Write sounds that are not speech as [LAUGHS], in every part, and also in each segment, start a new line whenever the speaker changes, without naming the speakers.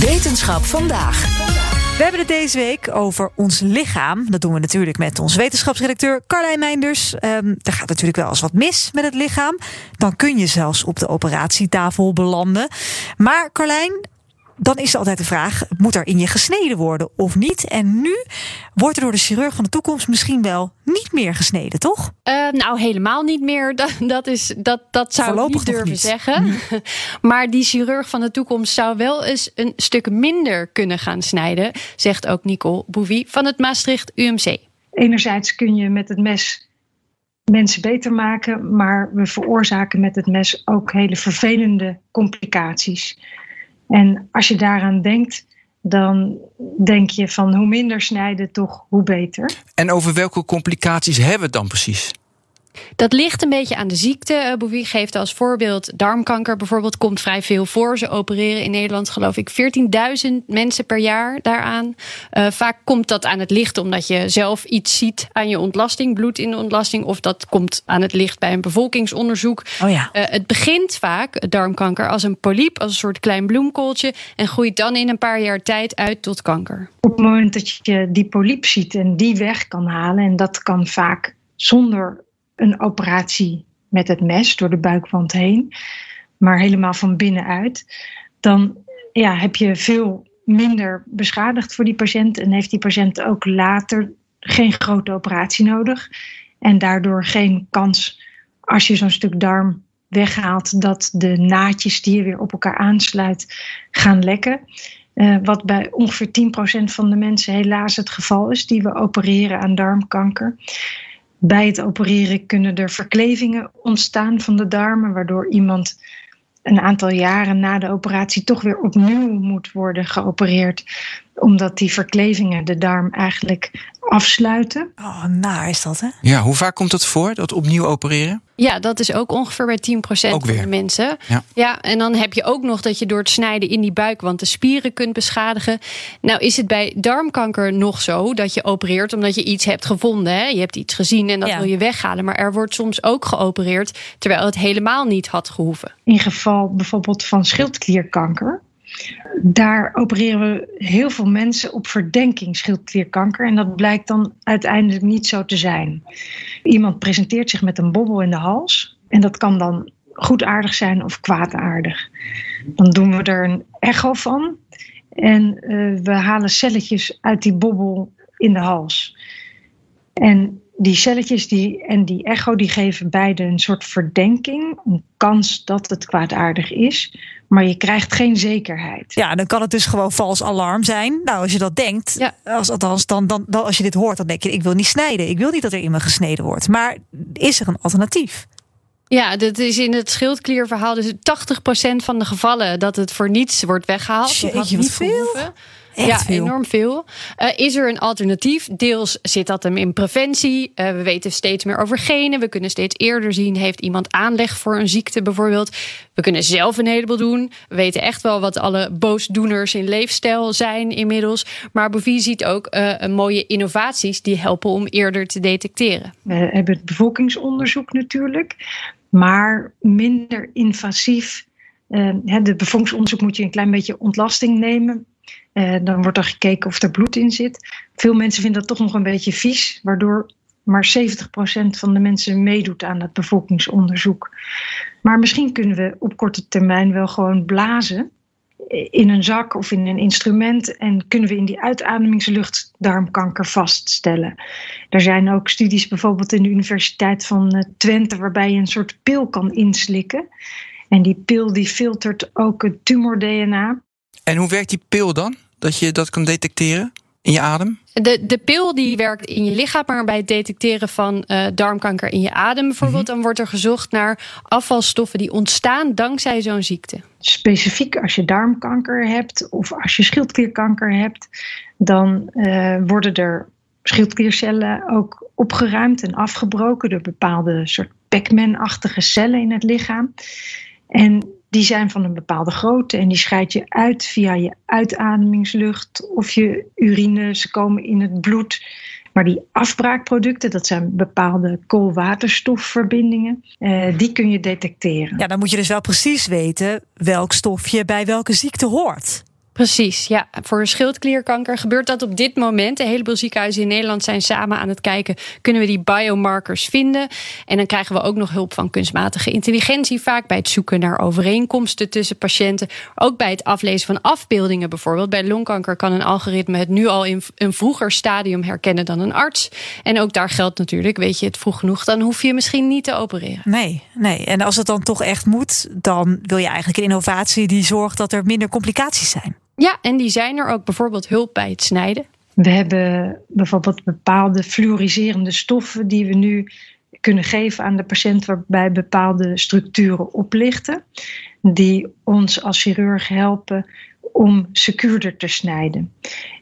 Wetenschap vandaag. We hebben het deze week over ons lichaam. Dat doen we natuurlijk met onze wetenschapsredacteur Carlijn Meinders. Um, er gaat natuurlijk wel eens wat mis met het lichaam. Dan kun je zelfs op de operatietafel belanden. Maar Carlijn, dan is er altijd de vraag: moet er in je gesneden worden of niet? En nu wordt er door de chirurg van de toekomst misschien wel niet meer gesneden, toch?
Uh, nou, helemaal niet meer. [LAUGHS] Dat, dat, is, dat, dat zou
Voorlopig
ik niet durven
niet.
zeggen. [LAUGHS] maar die chirurg van de toekomst zou wel eens een stuk minder kunnen gaan snijden, zegt ook Nicole Bouvie van het Maastricht UMC.
Enerzijds kun je met het mes mensen beter maken, maar we veroorzaken met het mes ook hele vervelende complicaties. En als je daaraan denkt, dan denk je van hoe minder snijden, toch hoe beter.
En over welke complicaties hebben we het dan precies?
Dat ligt een beetje aan de ziekte. Bouvie geeft als voorbeeld darmkanker bijvoorbeeld komt vrij veel voor. Ze opereren in Nederland geloof ik 14.000 mensen per jaar daaraan. Uh, vaak komt dat aan het licht omdat je zelf iets ziet aan je ontlasting, bloed in de ontlasting, of dat komt aan het licht bij een bevolkingsonderzoek.
Oh ja.
Uh, het begint vaak, darmkanker, als een polyp, als een soort klein bloemkooltje en groeit dan in een paar jaar tijd uit tot kanker.
Op het moment dat je die polyp ziet en die weg kan halen, en dat kan vaak zonder een operatie met het mes door de buikwand heen, maar helemaal van binnenuit, dan ja, heb je veel minder beschadigd voor die patiënt en heeft die patiënt ook later geen grote operatie nodig en daardoor geen kans als je zo'n stuk darm weghaalt dat de naadjes die je weer op elkaar aansluit gaan lekken. Uh, wat bij ongeveer 10% van de mensen helaas het geval is die we opereren aan darmkanker. Bij het opereren kunnen er verklevingen ontstaan van de darmen, waardoor iemand een aantal jaren na de operatie toch weer opnieuw moet worden geopereerd, omdat die verklevingen de darm eigenlijk afsluiten.
Oh, naar is dat, hè?
Ja, hoe vaak komt het voor, dat opnieuw opereren?
Ja, dat is ook ongeveer bij 10%
Ook
van
weer.
de mensen.
Ja.
ja, en dan heb je ook nog dat je door het snijden in die buikwand de spieren kunt beschadigen. Nou is het bij darmkanker nog zo dat je opereert omdat je iets hebt gevonden. Hè? Je hebt iets gezien en dat
Ja.
wil je weghalen. Maar er wordt soms ook geopereerd terwijl het helemaal niet had gehoeven.
In geval bijvoorbeeld van schildklierkanker. Daar opereren we heel veel mensen op verdenking schildklierkanker. En dat blijkt dan uiteindelijk niet zo te zijn. Iemand presenteert zich met een bobbel in de hals. En dat kan dan goedaardig zijn of kwaadaardig. Dan doen we er een echo van. En eh, we halen celletjes uit die bobbel in de hals. En die celletjes die, en die echo die geven beide een soort verdenking. Een kans dat het kwaadaardig is. Maar je krijgt geen zekerheid.
Ja, dan kan het dus gewoon vals alarm zijn. Nou, als je dat denkt,
Ja.
als, althans, dan, dan, dan, als je dit hoort, dan denk je: ik wil niet snijden. Ik wil niet dat er in me gesneden wordt. Maar is er een alternatief?
Ja, dat is in het schildklierverhaal dus 80% van de gevallen dat het voor niets wordt weggehaald. Dat
Jeetje,
had
wat
niet
veel.
gehoeven.
Echt
ja,
veel.
enorm veel. Eh, is er een alternatief? Deels zit dat hem in preventie. Eh, we weten steeds meer over genen. We kunnen steeds eerder zien, heeft iemand aanleg voor een ziekte bijvoorbeeld. We kunnen zelf een heleboel doen. We weten echt wel wat alle boosdoeners in leefstijl zijn inmiddels. Maar Bovie ziet ook eh, een mooie innovaties die helpen om eerder te detecteren.
We hebben het bevolkingsonderzoek natuurlijk, maar minder invasief. Uh, de bevolkingsonderzoek moet je een klein beetje ontlasting nemen. Uh, dan wordt er gekeken of er bloed in zit. Veel mensen vinden dat toch nog een beetje vies, waardoor maar 70% van de mensen meedoet aan dat bevolkingsonderzoek. Maar misschien kunnen we op korte termijn wel gewoon blazen in een zak of in een instrument en kunnen we in die uitademingslucht darmkanker vaststellen. Er zijn ook studies bijvoorbeeld in de Universiteit van eh, Twente waarbij je een soort pil kan inslikken. En die pil die filtert ook het tumor-DNA.
En hoe werkt die pil dan? Dat je dat kan detecteren? in je adem?
De, de pil die werkt in je lichaam, maar bij het detecteren van uh, darmkanker in je adem bijvoorbeeld, dan wordt er gezocht naar afvalstoffen die ontstaan dankzij zo'n ziekte.
Specifiek als je darmkanker hebt of als je schildklierkanker hebt, dan uh, worden er schildkliercellen ook opgeruimd en afgebroken door bepaalde soort Pac-Man-achtige cellen in het lichaam. En die zijn van een bepaalde grootte en die scheid je uit via je uitademingslucht of je urine. Ze komen in het bloed. Maar die afbraakproducten, dat zijn bepaalde koolwaterstofverbindingen, eh, die kun je detecteren.
Ja, dan moet je dus wel precies weten welk stofje bij welke ziekte hoort.
Precies, ja. Voor schildklierkanker gebeurt dat op dit moment. Een heleboel ziekenhuizen in Nederland zijn samen aan het kijken... kunnen we die biomarkers vinden? En dan krijgen we ook nog hulp van kunstmatige intelligentie... vaak bij het zoeken naar overeenkomsten tussen patiënten. Ook bij het aflezen van afbeeldingen bijvoorbeeld. Bij longkanker kan een algoritme het nu al in een vroeger stadium herkennen dan een arts. En ook daar geldt natuurlijk, weet je het vroeg genoeg... dan hoef je misschien niet te opereren.
Nee, nee. En als het dan toch echt moet... dan wil je eigenlijk een innovatie die zorgt dat er minder complicaties zijn.
Ja, en die zijn er ook bijvoorbeeld hulp bij het snijden.
We hebben bijvoorbeeld bepaalde fluoriserende stoffen die we nu kunnen geven aan de patiënt waarbij bepaalde structuren oplichten, die ons als chirurg helpen om secuurder te snijden.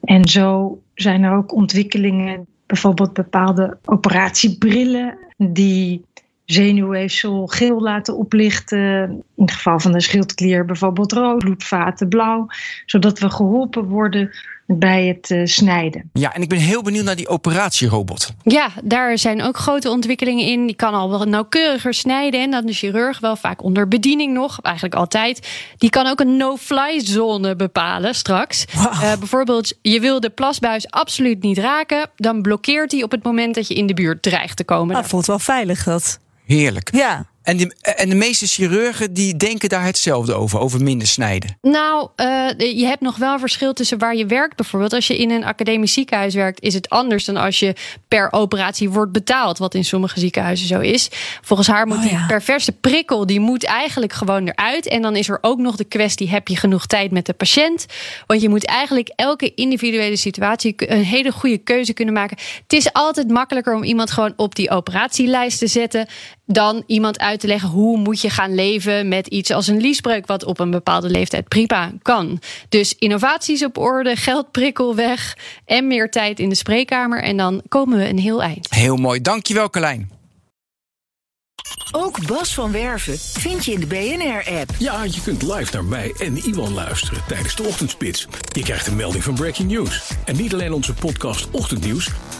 En zo zijn er ook ontwikkelingen, bijvoorbeeld bepaalde operatiebrillen die zenuwweefsel geel laten oplichten. In het geval van de schildklier bijvoorbeeld rood, bloedvaten blauw. Zodat we geholpen worden bij het uh, snijden.
Ja, en ik ben heel benieuwd naar die operatierobot.
Ja, daar zijn ook grote ontwikkelingen in. Die kan al wel nauwkeuriger snijden en dan de chirurg wel vaak onder bediening nog, eigenlijk altijd. Die kan ook een no-fly zone bepalen straks. Wow. Uh, bijvoorbeeld, je wil de plasbuis absoluut niet raken, dan blokkeert hij op het moment dat je in de buurt dreigt te komen.
Dat voelt wel veilig dat.
Heerlijk.
Ja.
En de, en de meeste chirurgen die denken daar hetzelfde over, over minder snijden.
Nou, uh, je hebt nog wel verschil tussen waar je werkt. Bijvoorbeeld als je in een academisch ziekenhuis werkt, is het anders dan als je per operatie wordt betaald, wat in sommige ziekenhuizen zo is. Volgens haar moet oh, ja. die perverse prikkel, die moet eigenlijk gewoon eruit. En dan is er ook nog de kwestie, heb je genoeg tijd met de patiënt? Want je moet eigenlijk elke individuele situatie een hele goede keuze kunnen maken. Het is altijd makkelijker om iemand gewoon op die operatielijst te zetten dan iemand uit te leggen hoe moet je gaan leven met iets als een liesbreuk, wat op een bepaalde leeftijd prima kan. Dus innovaties op orde, geldprikkel weg en meer tijd in de spreekkamer. En dan komen we een heel eind.
Heel mooi. Dankjewel, Carlijn.
Ook Bas van Werven vind je in de BNR-app.
Ja, je kunt live naar mij en Iwan luisteren tijdens de ochtendspits. Je krijgt een melding van Breaking News. En niet alleen onze podcast Ochtendnieuws,